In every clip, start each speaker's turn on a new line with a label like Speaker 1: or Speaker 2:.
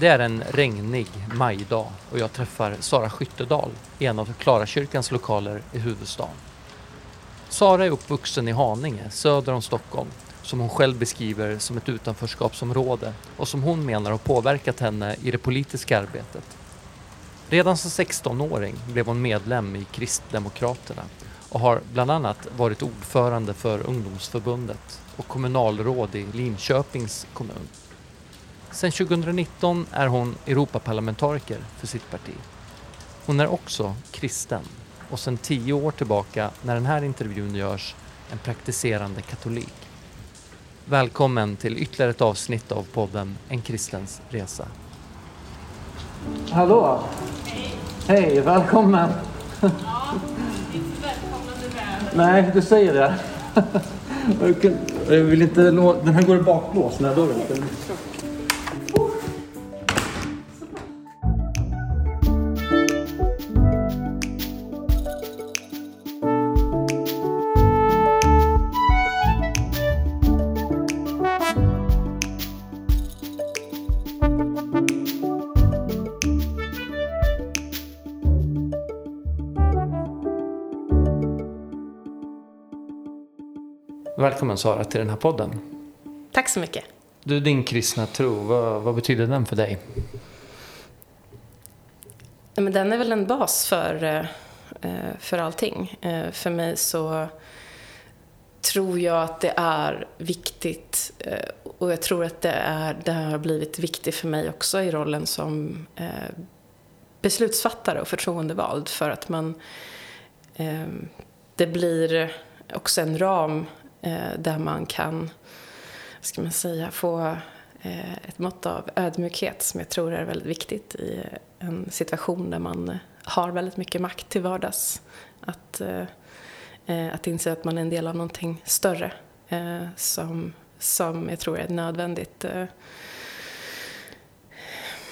Speaker 1: Det är en regnig majdag och jag träffar Sara Skyttedal i en av Klarakyrkans lokaler i huvudstaden. Sara är uppvuxen i Haninge, söder om Stockholm, som hon själv beskriver som ett utanförskapsområde och som hon menar har påverkat henne i det politiska arbetet. Redan som 16-åring blev hon medlem i Kristdemokraterna och har bland annat varit ordförande för ungdomsförbundet och kommunalråd i Linköpings kommun. Sedan 2019 är hon Europaparlamentariker för sitt parti. Hon är också kristen och sedan tio år tillbaka när den här intervjun görs en praktiserande katolik. Välkommen till ytterligare ett avsnitt av podden En kristens resa. Hallå! Hej! Hej, välkommen!
Speaker 2: Ja, inte välkomnande med.
Speaker 1: Nej, du säger det. Jag vill inte Den här går i baklås, den här dörren. Välkommen Sara till den här podden.
Speaker 2: Tack så mycket.
Speaker 1: Du, din kristna tro, vad, vad betyder den för dig?
Speaker 2: Men den är väl en bas för, eh, för allting. Eh, för mig så tror jag att det är viktigt eh, och jag tror att det, är, det har blivit viktigt för mig också i rollen som beslutsfattare och förtroendevald för att man det blir också en ram eh, Eh, där man kan, vad ska man säga, få eh, ett mått av ödmjukhet som jag tror är väldigt viktigt i en situation där man har väldigt mycket makt till vardags. Att, eh, eh att inse att man är en del av någonting större eh, som, som jag tror är nödvändigt eh,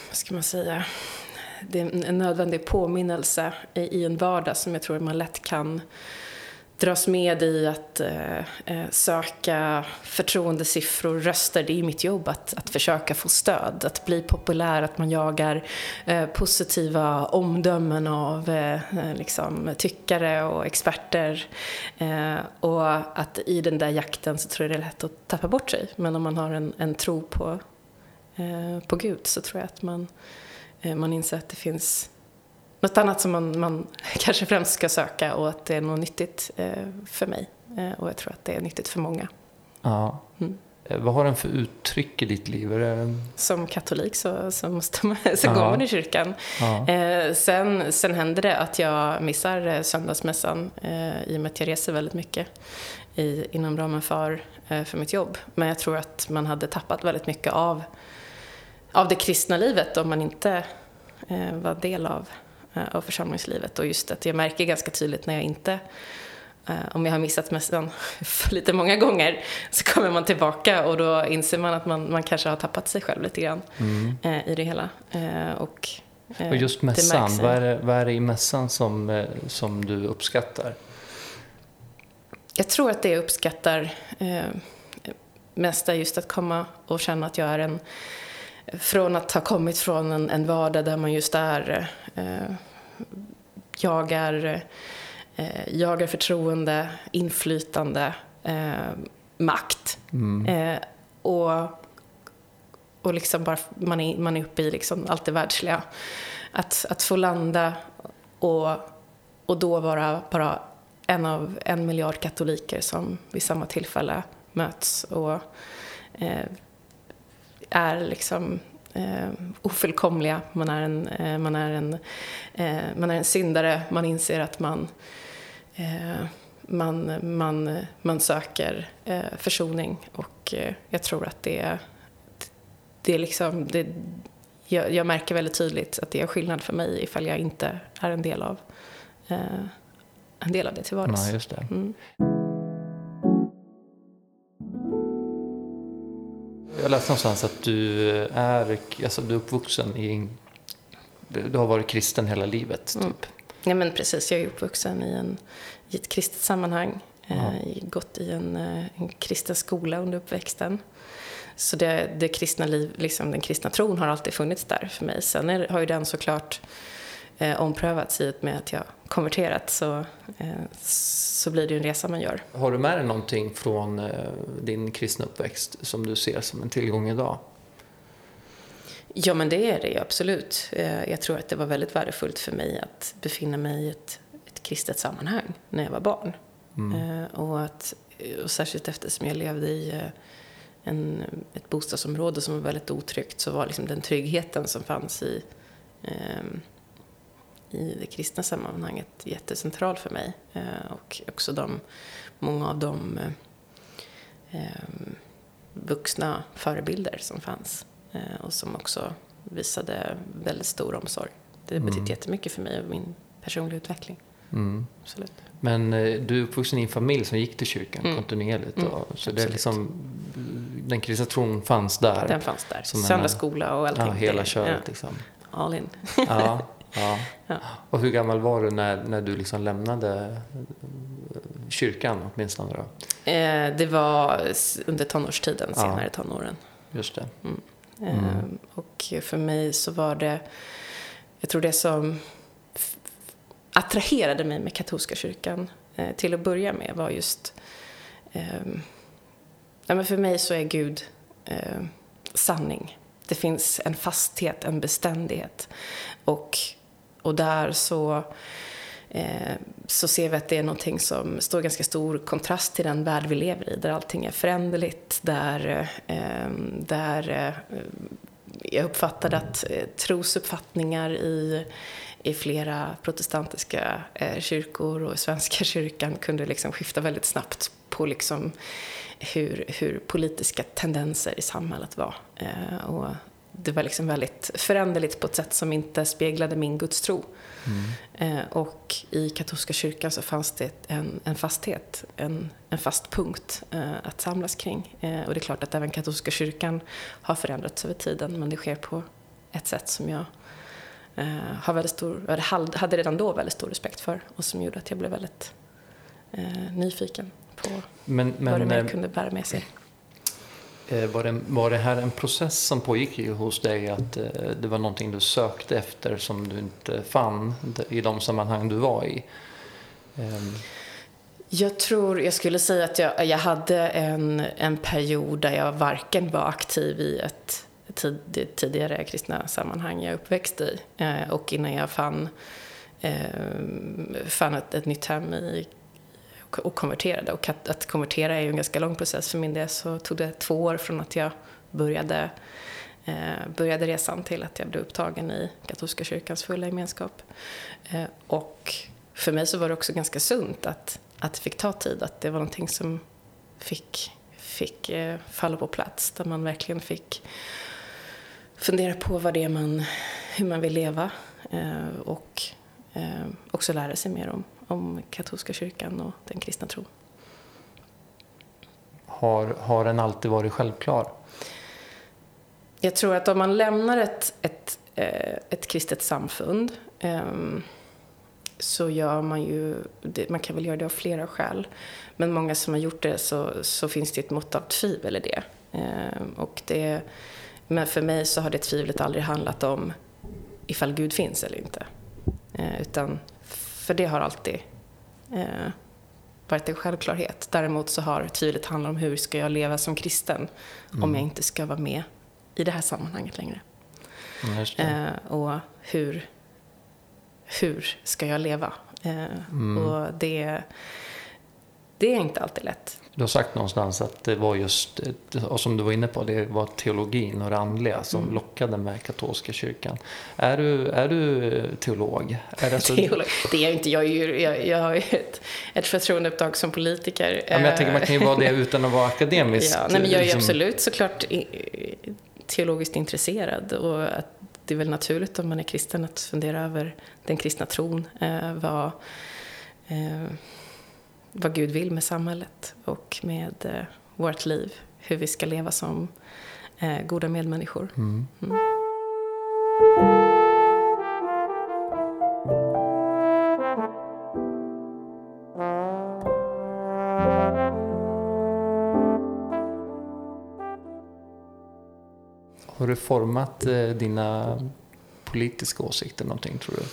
Speaker 2: vad ska man säga, det är en nödvändig påminnelse i en vardag som jag tror man lätt kan dras med i att eh, eh, söka förtroendesiffror, röster. Det är mitt jobb att, att försöka få stöd, att bli populär, att man jagar eh, positiva omdömen av eh, eh, liksom, tyckare och experter. Eh, och att i den där jakten så tror jag det är lätt att tappa bort sig. Men om man har en, en tro på, eh, på Gud så tror jag att man, man inser att det finns något annat som man, man kanske främst ska söka och att det är något nyttigt eh, för mig. Eh, och jag tror att det är nyttigt för många.
Speaker 1: Ja. Mm. Eh, vad har den för uttryck i ditt liv? Det...
Speaker 2: Som katolik så, så, måste man, så går man i kyrkan. Eh, sen, sen händer det att jag missar söndagsmässan eh, i och med att jag reser väldigt mycket i, inom ramen för, eh, för mitt jobb. Men jag tror att man hade tappat väldigt mycket av, av det kristna livet om man inte var del av av församlingslivet. Och just att jag märker ganska tydligt när jag inte eh, om jag har missat mässan för lite många gånger så kommer man tillbaka och då inser man att man, man kanske har tappat sig själv lite grann mm. eh, i det hela. Eh, och,
Speaker 1: eh, och just mässan, vad är, det, vad är det i mässan som, eh, som du uppskattar?
Speaker 2: Jag tror att det jag uppskattar mest är just att komma och känna att jag är en från att ha kommit från en, en vardag där man just är eh, jagar, eh, jagar förtroende, inflytande, eh, makt. Mm. Eh, och, och liksom bara, man, är, man är uppe i liksom allt det världsliga. Att, att få landa och, och då vara bara en av en miljard katoliker som vid samma tillfälle möts och eh, är liksom eh, ofullkomliga. Man är, en, eh, man, är en, eh, man är en syndare. Man inser att man, eh, man, man, man söker eh, försoning. Och eh, jag tror att det, det är liksom... Det, jag, jag, märker väldigt tydligt att det är skillnad för mig ifall jag inte är en del av, en del av det till vardags.
Speaker 1: Ja, just det. Mm. Jag läste någonstans att du är, alltså du är uppvuxen i du har varit kristen hela livet, mm. typ. Mm.
Speaker 2: Ja, men precis. Jag är uppvuxen i, en, i ett kristet sammanhang. Eh, gått i en, eh, en kristen skola under uppväxten. så det, det kristna liv, liksom den kristna tron har alltid funnits där för mig. Sen är, har ju den såklart eh, omprövats i och med att jag konverterat så, eh, så blir det ju en resa man gör.
Speaker 1: Har du med dig någonting från eh, din kristna uppväxt som du ser som en tillgång idag?
Speaker 2: Ja, men det är det absolut. Eh, jag tror att det var väldigt värdefullt för mig att befinna mig i ett, ett kristet sammanhang när jag var barn. Mm. Och, att, och särskilt eftersom jag levde i eh, en, ett bostadsområde som var väldigt otryggt så var liksom den tryggheten som fanns i, um, i det kristna sammanhanget jättecentral för mig. Uh, och också de, många av de um, vuxna förebilder som fanns och som också visade väldigt stor omsorg. Det betyder mm. jättemycket för mig och min personliga utveckling. Mm.
Speaker 1: Absolut. Men eh, du är uppvuxen i en familj som gick till kyrkan mm. kontinuerligt. Mm. Och, så det är liksom, den kristna tron fanns där.
Speaker 2: Den fanns där. Söndagsskola och allting.
Speaker 1: Ja, hela köret ja. liksom.
Speaker 2: All in.
Speaker 1: ja, ja. ja. Och hur gammal var du när, när du liksom lämnade kyrkan åtminstone då?
Speaker 2: Eh, det var under tonårstiden, senare ja. tonåren.
Speaker 1: Just det. Mm.
Speaker 2: Eh, och för mig så var det, jag tror det som attraherade mig med katolska kyrkan eh, till att börja med var just... Eh, ja, men för mig så är Gud eh, sanning. Det finns en fasthet, en beständighet. Och, och där så, eh, så ser vi att det är någonting som står i ganska stor kontrast till den värld vi lever i, där allting är föränderligt, där, eh, där eh, jag uppfattade att eh, trosuppfattningar i i flera protestantiska eh, kyrkor och Svenska kyrkan kunde liksom skifta väldigt snabbt på liksom hur, hur politiska tendenser i samhället var. Eh, och det var liksom väldigt föränderligt på ett sätt som inte speglade min gudstro. Mm. Eh, och i katolska kyrkan så fanns det en, en fasthet, en, en fast punkt eh, att samlas kring. Eh, och det är klart att även katolska kyrkan har förändrats över tiden, men det sker på ett sätt som jag har väldigt stor, hade redan då väldigt stor respekt för och som gjorde att jag blev väldigt nyfiken på men, men, vad det mer kunde bära med sig.
Speaker 1: Eh, var det, var det här en process som pågick hos dig? Att eh, det var någonting du sökte efter som du inte fann i de sammanhang du var i?
Speaker 2: Ehm. Jag tror, jag skulle säga att jag, jag hade en, en period där jag varken var aktiv i ett tid, tidigare kristna sammanhang jag uppväxt i. Eh, och innan jag fann, ehm, fann ett, ett nytt hem i och konverterade. Och att, att, konvertera är ju en ganska lång process. För min del så tog det två år från att jag började, eh, började resan till att jag blev upptagen i katolska kyrkans fulla gemenskap. Eh, och för mig så var det också ganska sunt att, att det fick ta tid, att det var någonting som fick, fick eh, falla på plats, där man verkligen fick fundera på vad det är man, hur man vill leva eh, och eh, också lära sig mer om, om katolska kyrkan och den kristna tron.
Speaker 1: Har, har den alltid varit självklar?
Speaker 2: Jag tror att om man lämnar ett, ett, eh, ett kristet samfund så gör man ju, man kan väl göra det av flera skäl, men många som har gjort det så, så finns det ett mått av tvivel i det. Och det men för mig så har det tvivlet aldrig handlat om ifall Gud finns eller inte. Eh, utan för det har alltid eh, varit en självklarhet. Däremot så har tvivlet handlat om hur ska jag leva som kristen mm. om jag inte ska vara med i det här sammanhanget längre. Eh, och hur, hur ska jag leva? Eh, mm. Och det, det är inte alltid lätt.
Speaker 1: Du har sagt någonstans att det var just, och som du var inne på, det var teologin och det andliga som mm. lockade med katolska kyrkan. Är du, är du teolog?
Speaker 2: Är det, så... teolog? det är jag inte. Jag, är ju, jag, jag har ju ett, ett förtroendeuppdrag som politiker.
Speaker 1: Ja, men jag tänker man kan ju vara det utan att vara akademisk.
Speaker 2: Ja, nej, men jag är liksom... absolut såklart teologiskt intresserad. Och att det är väl naturligt om man är kristen att fundera över den kristna tron. Eh, vad, eh, vad Gud vill med samhället och med eh, vårt liv. Hur vi ska leva som eh, goda medmänniskor. Mm. Mm.
Speaker 1: Har det format eh, dina politiska åsikter någonting tror du?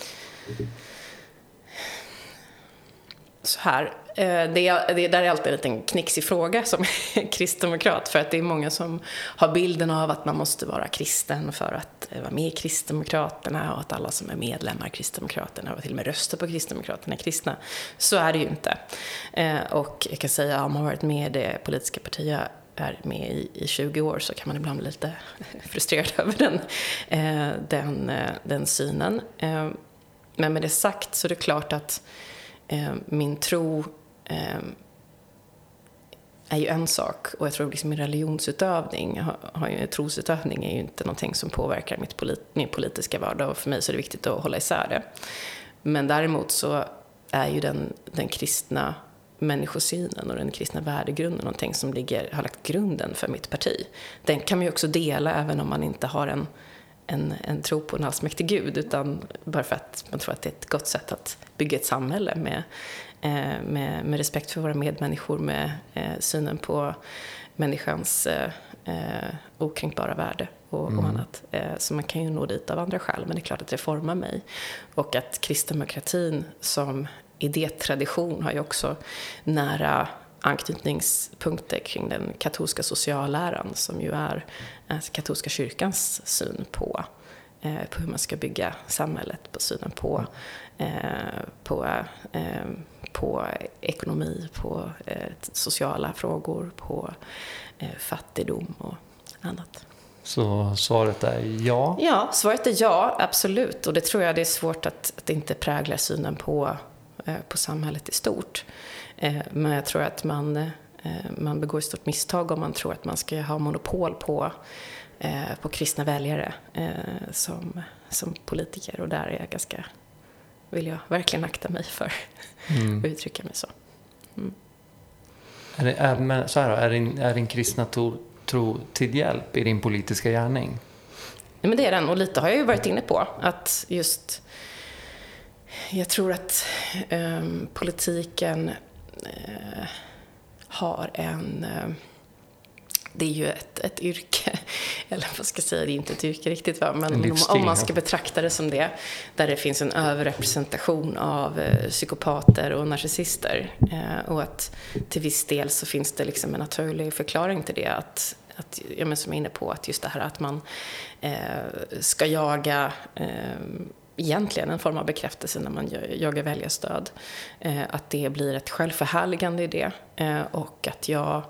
Speaker 2: Så här, eh, det, är, det där är alltid en liten knixig fråga som kristdemokrat för att det är många som har bilden av att man måste vara kristen för att eh, vara med i Kristdemokraterna och att alla som är medlemmar i Kristdemokraterna och till och med röstar på Kristdemokraterna är kristna. Så är det ju inte. Eh, och jag kan säga, om man har varit med i det politiska parti jag är med i, i 20 år så kan man ibland bli lite frustrerad över den, den, den synen. Men med det sagt så är det klart att Eh, min tro eh, är ju en sak och jag tror liksom min religionsutövning, har, har trosutövning är ju inte någonting som påverkar mitt polit, min politiska vardag och för mig så är det viktigt att hålla isär det. Men däremot så är ju den, den kristna människosynen och den kristna värdegrunden någonting som ligger, har lagt grunden för mitt parti. Den kan man ju också dela även om man inte har en en, en tro på en allsmäktig gud utan bara för att man tror att det är ett gott sätt att bygga ett samhälle med, eh, med, med respekt för våra medmänniskor, med eh, synen på människans eh, eh okränkbara värde och, mm. och annat. Eh, så man kan ju nå dit av andra skäl, men det är klart att det formar mig. Och att kristdemokratin som idétradition har ju också nära anknytningspunkter kring den katolska socialläran som ju är alltså katolska kyrkans syn på, eh, på hur man ska bygga samhället, på synen på, eh, på, eh, på ekonomi, på eh, sociala frågor, på eh, fattigdom och annat.
Speaker 1: Så svaret är ja?
Speaker 2: Ja, svaret är ja, absolut. Och det tror jag det är svårt att, att inte prägla synen på, eh, på samhället i stort. Eh, men jag tror att man, eh, man begår ett stort misstag om man tror att man ska ha monopol på, eh, på kristna väljare som, som politiker. Och där är jag ganska, vill jag verkligen akta mig för mm. att uttrycka mig så. Mm.
Speaker 1: Är, det, är, så här, är, din, är din kristna tro, tro till hjälp i din politiska gärning?
Speaker 2: Nej, men det är den, och lite har jag ju varit inne på. Att just, jag tror att um, politiken eh, har en... Eh, det är ju ett, ett yrke, eller vad ska jag säga, det är inte ett yrke riktigt va, men om, om, man ska betrakta det som det, där det finns en överrepresentation av eh, psykopater och narcissister. Eh, och att till viss del så finns det liksom en naturlig förklaring till det, att att, ja, men som jag är inne på, att just det här att man eh, ska jaga eh, egentligen en form av bekräftelse när man jagar väljarstöd. Eh, att det blir ett självförhärligande i det. Eh, och att jag,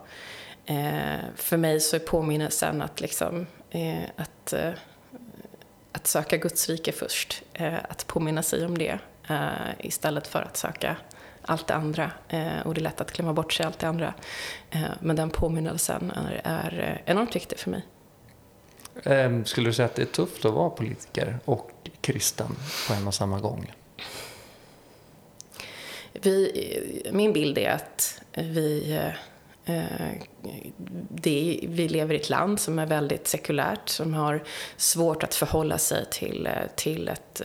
Speaker 2: eh, för mig så är påminnelsen att liksom, eh, att, eh, att söka Guds rike först. Eh, att påminna sig om det istället för att söka allt det andra. Och det är lätt att glömma bort sig allt det andra. Men den påminnelsen är, är enormt viktig för mig.
Speaker 1: Ehm, skulle du säga att det är tufft att vara politiker och kristen på en och samma gång?
Speaker 2: Vi, min bild är att vi, eh, det, vi lever i ett land som är väldigt sekulärt, som har svårt att förhålla sig till, till ett,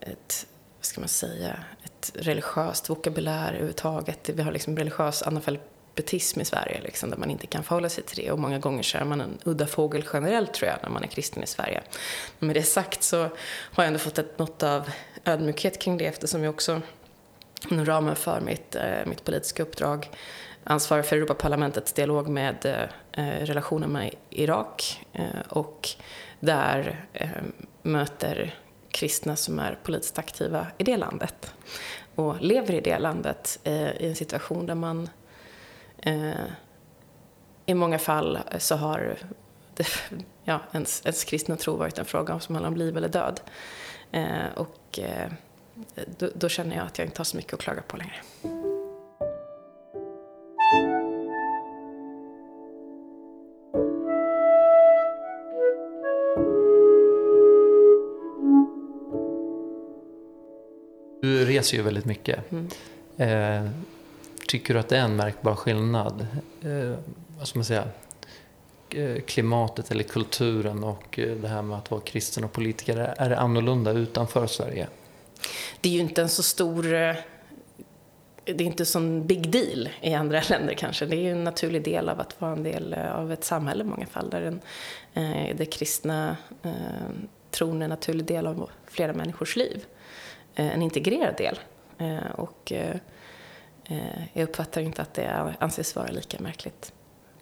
Speaker 2: ett vad ska man säga, ett religiöst vokabulär överhuvudtaget. Vi har liksom religiös buddhism i Sverige, liksom, där man inte kan förhålla sig till det. Och många gånger så är man en udda fågel generellt, tror jag, när man är kristen i Sverige. Men med det sagt så har jag ändå fått ett mått av ödmjukhet kring det eftersom jag också inom ramen för mitt, eh, mitt politiska uppdrag ansvarar för Europaparlamentets dialog med eh, relationen med Irak eh, och där eh, möter kristna som är politiskt aktiva i det landet och lever i det landet eh, i en situation där man Eh, I många fall så har det, ja, ens, ens kristna tro varit en fråga som handlar om liv eller död. Eh, och eh, då, då, känner jag att jag inte har så mycket att klaga på längre.
Speaker 1: Du reser ju väldigt mycket. Mm. Eh, Tycker du att det är en märkbar skillnad? Eh, vad ska man säga? Eh, klimatet eller kulturen och eh, det här med att vara kristen och politiker. Är det annorlunda utanför Sverige?
Speaker 2: Det är ju inte en så stor... Eh, det är inte sån big deal i andra länder kanske. Det är ju en naturlig del av att vara en del av ett samhälle i många fall. Där den, eh, det kristna eh, tron är en naturlig del av flera människors liv. Eh, en integrerad del. Eh, och jag uppfattar inte att det anses vara lika märkligt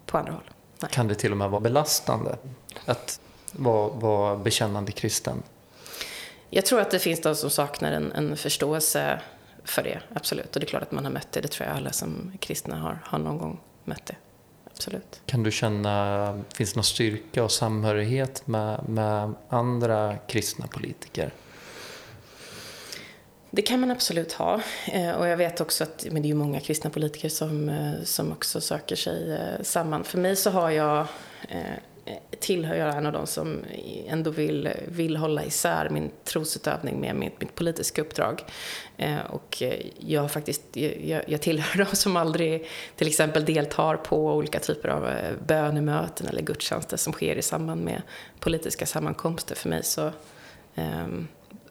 Speaker 2: på andra håll.
Speaker 1: Nej. Kan det till och med vara belastande att vara, vara bekännande kristen?
Speaker 2: Jag tror att det finns de som saknar en, en förståelse för det, absolut. Och det är klart att man har mött det. Det tror jag alla som kristna har, har någon gång mött det. Absolut.
Speaker 1: Kan du känna, finns det någon styrka och samhörighet med, med andra kristna politiker?
Speaker 2: Det kan man absolut ha. Eh, och jag vet också att men det är många kristna politiker som, eh, som också söker sig eh, samman. För mig så har jag tillhör jag en av de som ändå vill, vill hålla isär min trosutövning med mitt, mitt politiska uppdrag. Eh, och jag, faktiskt, jag, jag tillhör de som aldrig till exempel deltar på olika typer av bönemöten eller gudstjänster som sker i samband med politiska sammankomster. För mig så, eh,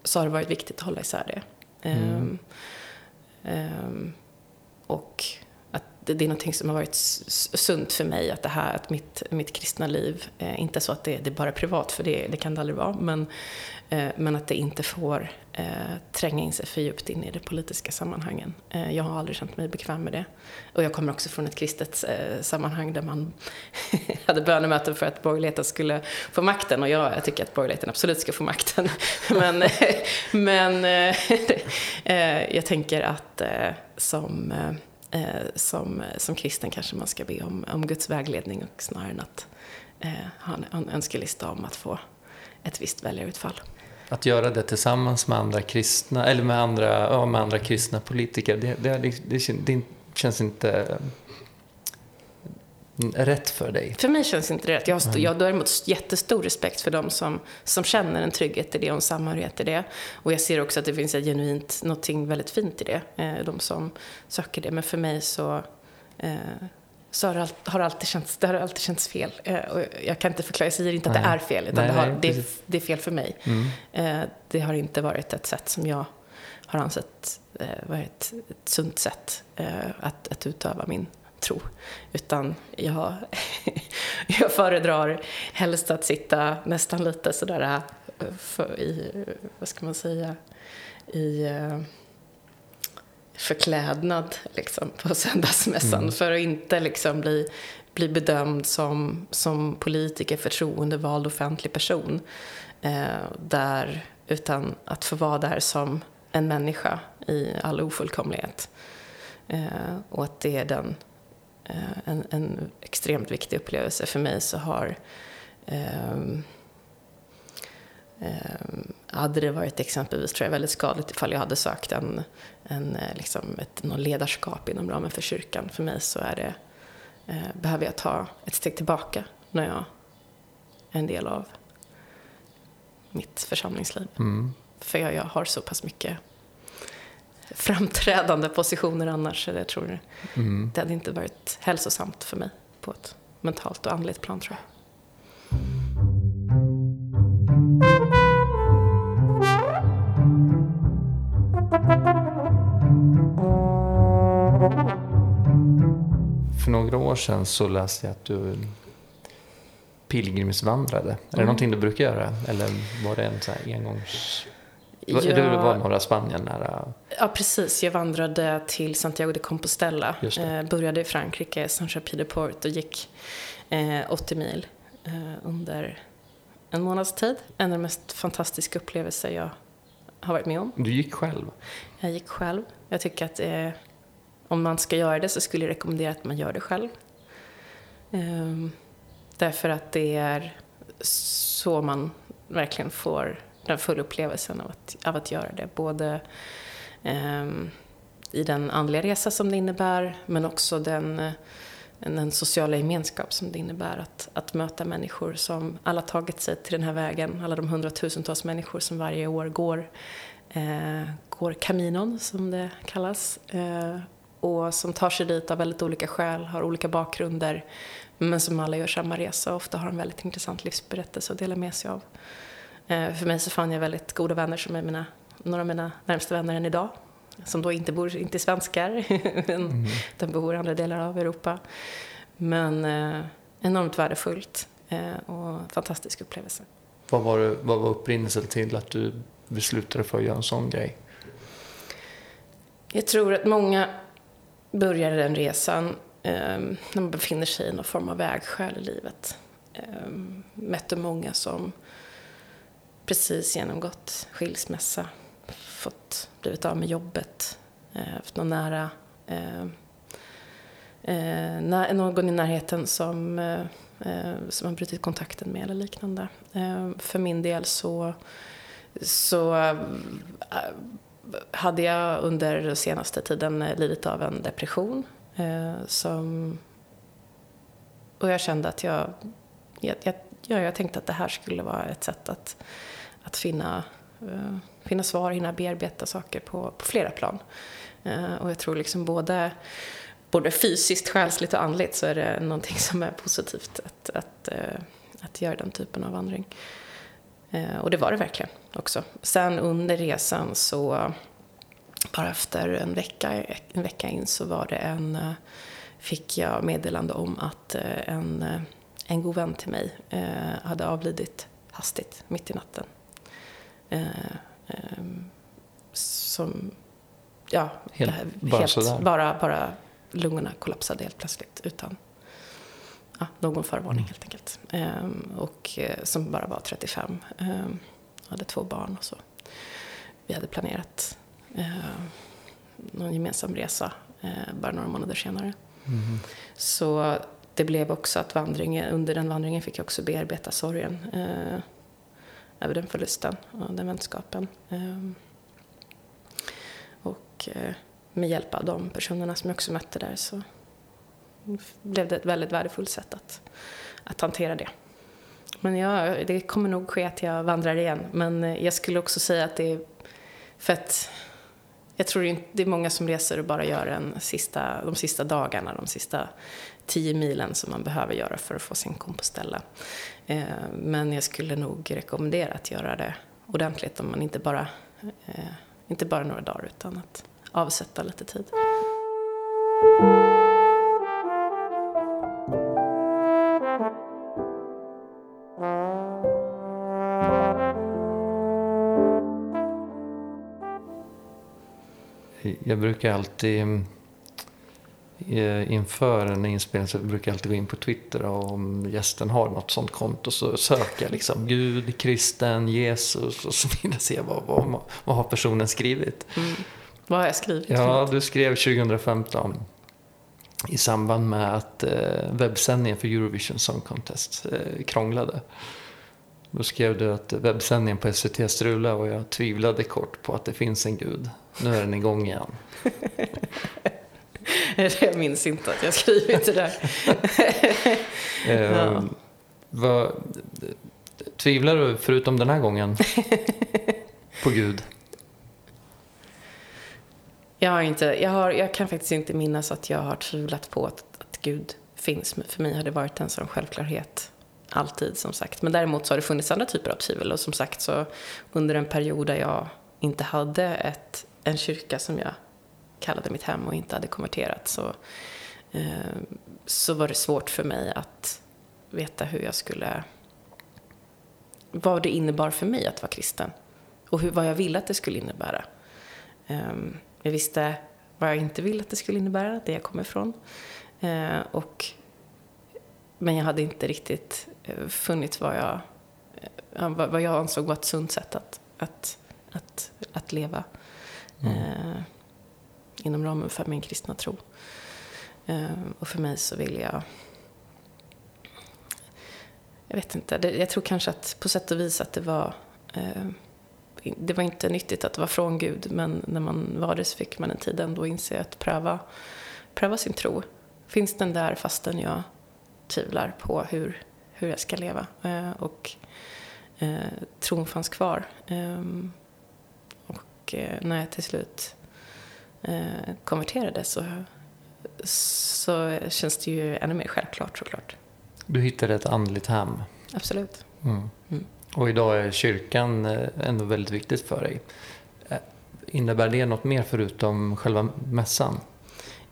Speaker 2: så har det varit viktigt att hålla isär det. Mm. Um, och att det, det, är någonting som har varit sunt för mig, att det här, att mitt, mitt kristna liv, eh, inte så att det, det är bara privat, för det, det kan det aldrig vara, men, eh, men att det inte får eh, tränga in sig för djupt in i de politiska sammanhangen. Eh, jag har aldrig känt mig bekväm med det. Och jag kommer också från ett kristet eh, sammanhang där man hade bönemöten för att borgerligheten skulle få makten. Och jag, jag tycker att borgerligheten absolut ska få makten. men men eh, eh, jag tänker att eh, som eh, Eh, som, som kristen kanske man ska be om, om Guds vägledning och snarare än att eh, ha en önskelista om att få ett visst väljarutfall.
Speaker 1: Att göra det tillsammans med andra kristna, eller med andra, ja, med andra kristna politiker, det, det, det, liksom, det känns inte rätt för dig?
Speaker 2: För mig känns inte det rätt. Jag har, jag har däremot jättestor respekt för dem som, som känner en trygghet i det och en samhörighet i det. Och jag ser också att det finns ett genuint, någonting väldigt fint i det, eh, de som söker det. Men för mig så eh, så har det, har alltid känts, det har alltid känts fel. Eh, och jag kan inte förklara, jag säger inte att nej. det är fel, utan nej, det, har, det, är, det, är, fel för mig. Mm. Det har inte varit ett sätt som jag har ansett eh, vara ett, ett sunt sätt att, att utöva min tro. Utan jag, jag föredrar helst att sitta nästan lite sådär för, i, vad ska man säga, i förklädnad liksom, på söndagsmässan mm. för att inte liksom, bli, bli bedömd som, som politiker, förtroendevald offentlig person. Eh, där, utan att få vara där som en människa i all ofullkomlighet. Eh, och att det är den, eh, en, en, extremt viktig upplevelse. För mig så har ehm, ehm, hade det varit exempelvis tror jag, väldigt skadligt ifall jag hade sökt en, en, eh, liksom ett, någon ledarskap inom ramen för kyrkan. För mig så är det, eh, behöver jag ta ett steg tillbaka när jag är en del av mitt församlingsliv. Mm. För jag, jag, har så pass mycket framträdande positioner annars. Jag tror mm. det hade inte varit hälsosamt för mig på ett mentalt och andligt plan tror jag.
Speaker 1: För några år sedan så läste jag att du pilgrimsvandrade. Är det mm. någonting du brukar göra? Eller var det en så här engångs... Ja. Du var norra Spanien nära?
Speaker 2: Ja, precis. Jag vandrade till Santiago de Compostela. Eh, började i Frankrike, Saint-Jean-Pied-de-Port och gick eh, 80 mil eh, under en månads tid. En av de mest fantastiska upplevelser jag har varit med om.
Speaker 1: Du gick själv?
Speaker 2: Jag gick själv. Jag tycker att eh, om man ska göra det så skulle jag rekommendera att man gör det själv. Um, därför att det är så man verkligen får den fulla upplevelsen av att, av att göra det. Både eh, i den andliga resa som det innebär, men också den, eh, den sociala gemenskap som det innebär att, att möta människor som alla tagit sig till den här vägen. Alla de hundratusentals människor som varje år går, eh, går Caminon, som det kallas. Eh, och som tar sig dit av väldigt olika skäl, har olika bakgrunder men som alla gör samma resa och ofta har en väldigt intressant livsberättelse att dela med sig av. Eh, för mig så fann jag väldigt goda vänner som är mina, några av mina närmsta vänner än idag. som då inte bor, inte är svenskar, mm. utan bor i andra delar av Europa. Men eh, enormt värdefullt eh, och fantastisk upplevelse.
Speaker 1: Vad var, det, vad var upprinnelsen till att du beslutade för att göra en sån grej?
Speaker 2: Jag tror att många börjar den resan eh, när man befinner sig i någon form av vägskäl i livet. Eh, mötte många som precis genomgått skilsmässa, fått blivit av med jobbet, eh, haft någon nära eh, eh, någon i närheten som, eh, eh, som har brutit kontakten med eller liknande. Eh, för min del så, så eh, hade jag under den senaste tiden eh, lidit av en depression. Eh, som, och jag kände att jag, jag, jag, jag tänkte att det här skulle vara ett sätt att, att finna eh, finna svar, hinna bearbeta saker på, på flera plan. Eh, och jag tror liksom både, både fysiskt, själsligt och andligt så är det någonting som är positivt att, att, eh, att göra den typen av vandring. Eh, och det var det verkligen också. Sen under resan så, bara efter en vecka, en vecka in så var det en, eh, fick jag meddelande om att en, en god vän till mig hade avlidit hastigt mitt i natten. Ehm, som, ja,
Speaker 1: helt, bara, helt,
Speaker 2: bara, bara lungorna kollapsade helt plötsligt utan ja, någon förvarning mm. helt enkelt. Um, och uh, som bara var 35. Um, hade två barn och så. Vi hade planerat någon gemensam resa uh, bara några månader senare. Mm. Så det blev också att vandringen, under den vandringen fick jag också bearbeta sorgen över den förlusten och den vänskapen. Ehm, och eh, med hjälp av de personerna som jag också mötte där så blev det ett väldigt värdefullt sätt att, att hantera det. Men ja, det kommer nog ske att jag vandrar igen. Men eh, jag skulle också säga att det är för att jag tror det är många som reser och bara gör en sista, de sista dagarna, de sista tio milen som man behöver göra för att få sin kompostella. Eh, men jag skulle nog rekommendera att göra det ordentligt om man inte bara, eh, inte bara några dagar utan att avsätta lite tid.
Speaker 1: Jag brukar alltid inför en inspelning så brukar jag alltid gå in på Twitter och om gästen har något sånt konto så söker jag liksom Gud, kristen, Jesus och så jag se vad, vad, vad har personen skrivit. Mm.
Speaker 2: Vad har jag skrivit?
Speaker 1: Ja, du skrev 2015 i samband med att eh, webbsändningen för Eurovision Song Contest eh, krånglade. Då skrev du att webbsändningen på SVT strulade och jag tvivlade kort på att det finns en gud. Nu är den igång igen.
Speaker 2: jag minns inte att jag skrivit det där.
Speaker 1: ja. Ehm, vad, tvivlar du, förutom den här gången, på Gud?
Speaker 2: Jag, har inte, jag, har, jag kan faktiskt inte minnas att jag har tvivlat på att, att Gud finns. För mig har det varit en sån självklarhet alltid som sagt. Men däremot så har det funnits andra typer av tvivel. Och som sagt så under en period där jag inte hade ett, en kyrka som jag kallade mitt hem och inte hade konverterat så, eh, så var det svårt för mig att veta hur jag skulle... Vad det innebar för mig att vara kristen. Och hur, vad jag ville att det skulle innebära. Eh, jag visste vad jag inte ville att det skulle innebära, det jag kom ifrån. Eh, och, men jag hade inte riktigt eh, funnit vad jag, vad jag ansåg var ett sunt sätt att, att, att, att leva. Mm. Inom ramen för min kristna tro. Eh, och för mig så vill jag... Jag vet inte, jag tror kanske att på sätt och vis att det var... Eh, det var inte nyttigt att vara från Gud, men när man var det så fick man en tid ändå inse att pröva, pröva sin tro. Finns den där fastän jag tvivlar på hur, hur jag ska leva? Eh, och tron fanns kvar. Ehm, och när jag till slut eh, konverterade så, så känns det ju ännu mer självklart såklart.
Speaker 1: Du hittade ett andligt hem.
Speaker 2: Absolut.
Speaker 1: Mm. Mm. Och idag är kyrkan eh, ändå väldigt viktigt för dig. Eh, Innebär det något mer förutom själva mässan?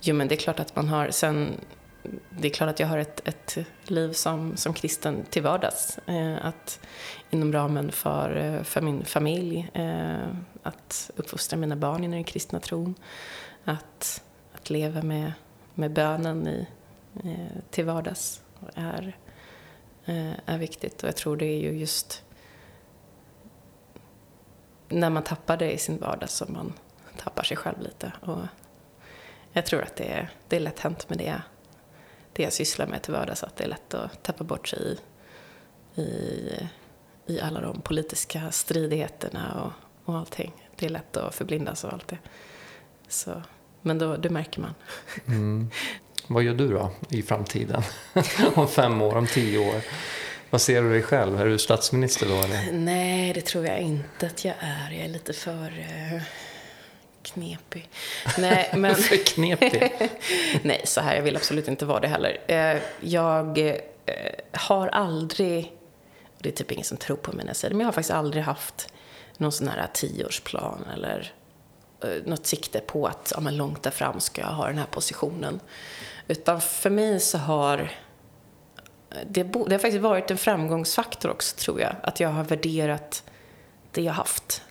Speaker 2: Jo, men det är klart att man har sen det är klart att jag har ett, ett liv som, som kristen till vardags. Eh, att inom ramen för, eh, för min familj, eh, att uppfostra mina barn i den kristna tron. Att, att leva med, med bönen i, eh, till vardags är, eh, är viktigt. Och jag tror det är ju just när man tappar det i sin vardag som man tappar sig själv lite. Och jag tror att det är, det är lätt hänt med det, det jag sysslar med till vardags, att det är lätt att tappa bort sig i, i, i alla de politiska stridigheterna och, och allting. Det är lätt att förblindas av allt det. Så, men då, det märker man.
Speaker 1: Mm. Vad gör du då i framtiden? om fem år, om tio år? Vad ser du dig själv? Är du statsminister då eller?
Speaker 2: Nej, det tror jag inte att jag är. Jag är lite för uh, knepig. Nej, men...
Speaker 1: för knepig?
Speaker 2: Nej, så här, jag vill absolut inte vara det heller. Uh, jag uh, har aldrig, och det är typ ingen som tror på mig när jag säger det, men jag har faktiskt aldrig haft någon sån här tioårsplan eller eh, något sikte på att ja, men långt där fram ska jag ha den här positionen. Utan för mig så har eh, det, det har faktiskt varit en framgångsfaktor också, tror jag. Att jag har värderat det jag haft.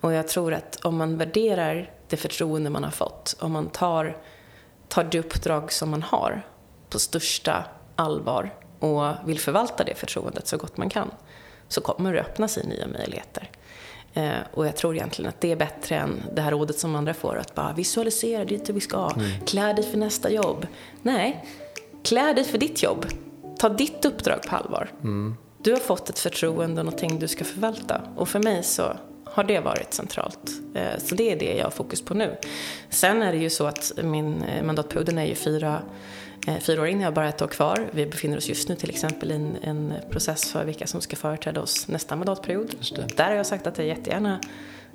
Speaker 2: Och jag tror att om man värderar det förtroende man har fått, om man tar, tar det uppdrag som man har på största allvar och vill förvalta det förtroendet så gott man kan, så kommer det öppna sig nya möjligheter. Eh, och jag tror egentligen att det är bättre än det här rådet som andra får, att bara visualisera dit vi ska, mm. klä dig för nästa jobb. Nej, klä dig för ditt jobb ta ditt uppdrag på allvar. Mm. Du har fått ett förtroende och någonting du ska förvalta. Och för mig så har det varit centralt. Eh, så det är det jag har fokus på nu. Sen är det ju så att min eh, mandatperiod är ju fyra, eh, fyra år in, jag har bara ett år kvar. Vi befinner oss just nu till exempel i en, en process för vilka som ska företräda oss nästa mandatperiod. Där har jag sagt att jag jättegärna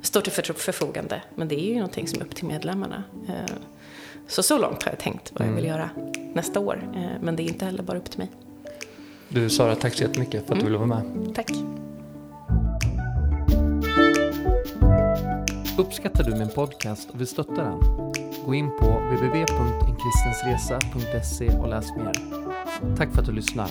Speaker 2: står till förfogande. Men det är ju någonting som är upp till medlemmarna. Så så långt har jag tänkt vad jag vill mm. göra nästa år. Men det är inte heller bara upp till mig.
Speaker 1: Du Sara, tack så jättemycket för att mm. du ville vara med.
Speaker 2: Tack.
Speaker 1: Uppskattar du min podcast och vill stötta den? Gå in på www.enkristensresa.se och läs mer. Tack för att du lyssnar.